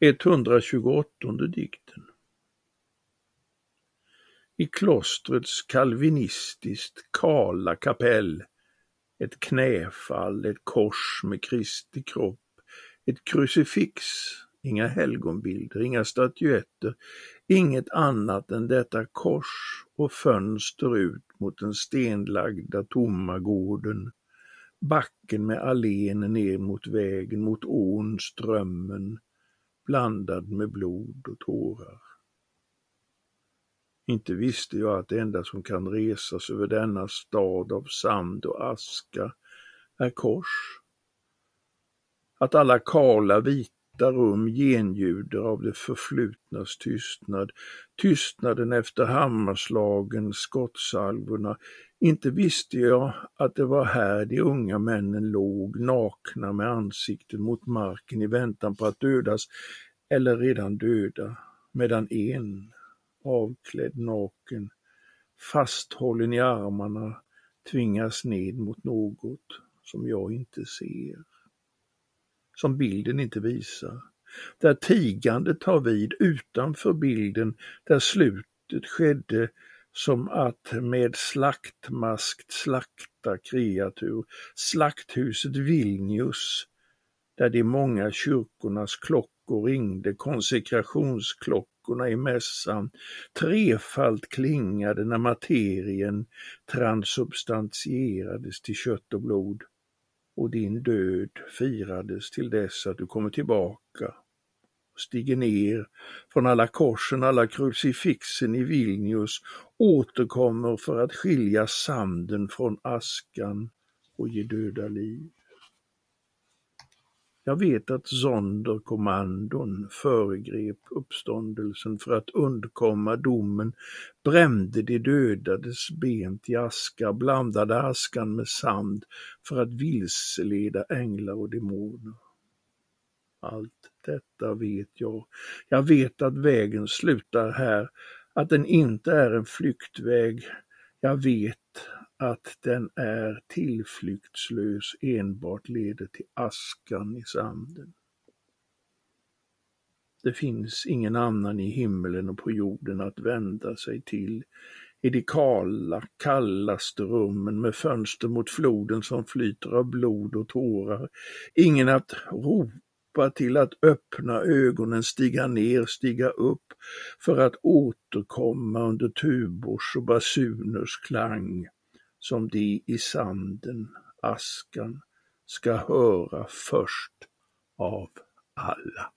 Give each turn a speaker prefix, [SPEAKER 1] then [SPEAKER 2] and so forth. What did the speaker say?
[SPEAKER 1] 128 dikten. I klostrets kalvinistiskt kala kapell ett knäfall, ett kors med Kristi kropp, ett krucifix, inga helgonbilder, inga statyetter, inget annat än detta kors och fönster ut mot den stenlagda tomma gården backen med allén ner mot vägen, mot ån, strömmen, blandad med blod och tårar. Inte visste jag att det enda som kan resas över denna stad av sand och aska är kors. Att alla kala vita rum genljuder av det förflutnas tystnad, tystnaden efter hammarslagen, skottsalvorna, inte visste jag att det var här de unga männen låg, nakna med ansiktet mot marken i väntan på att dödas eller redan döda, medan en, avklädd naken, fasthållen i armarna, tvingas ned mot något som jag inte ser. Som bilden inte visar. Där tigandet tar vid utanför bilden, där slutet skedde som att med slaktmaskt slakta kreatur, slakthuset Vilnius, där de många kyrkornas klockor ringde, konsekrationsklockorna i mässan, trefalt klingade när materien transubstantierades till kött och blod och din död firades till dess att du kommer tillbaka stiger ner från alla korsen, alla krucifixen i Vilnius, återkommer för att skilja sanden från askan och ge döda liv. Jag vet att Sonderkommandon föregrep uppståndelsen för att undkomma domen, brände de dödades ben till aska, blandade askan med sand för att vilseleda änglar och demoner. Allt detta vet jag. Jag vet att vägen slutar här, att den inte är en flyktväg. Jag vet att den är tillflyktslös, enbart leder till askan i sanden. Det finns ingen annan i himmelen och på jorden att vända sig till i de kala, kallaste rummen med fönster mot floden som flyter av blod och tårar. Ingen att ropa till att öppna ögonen, stiga ner, stiga upp för att återkomma under tubors och basuners klang som de i sanden, askan, ska höra först av alla.